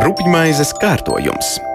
Rupjmaizes kārtojums.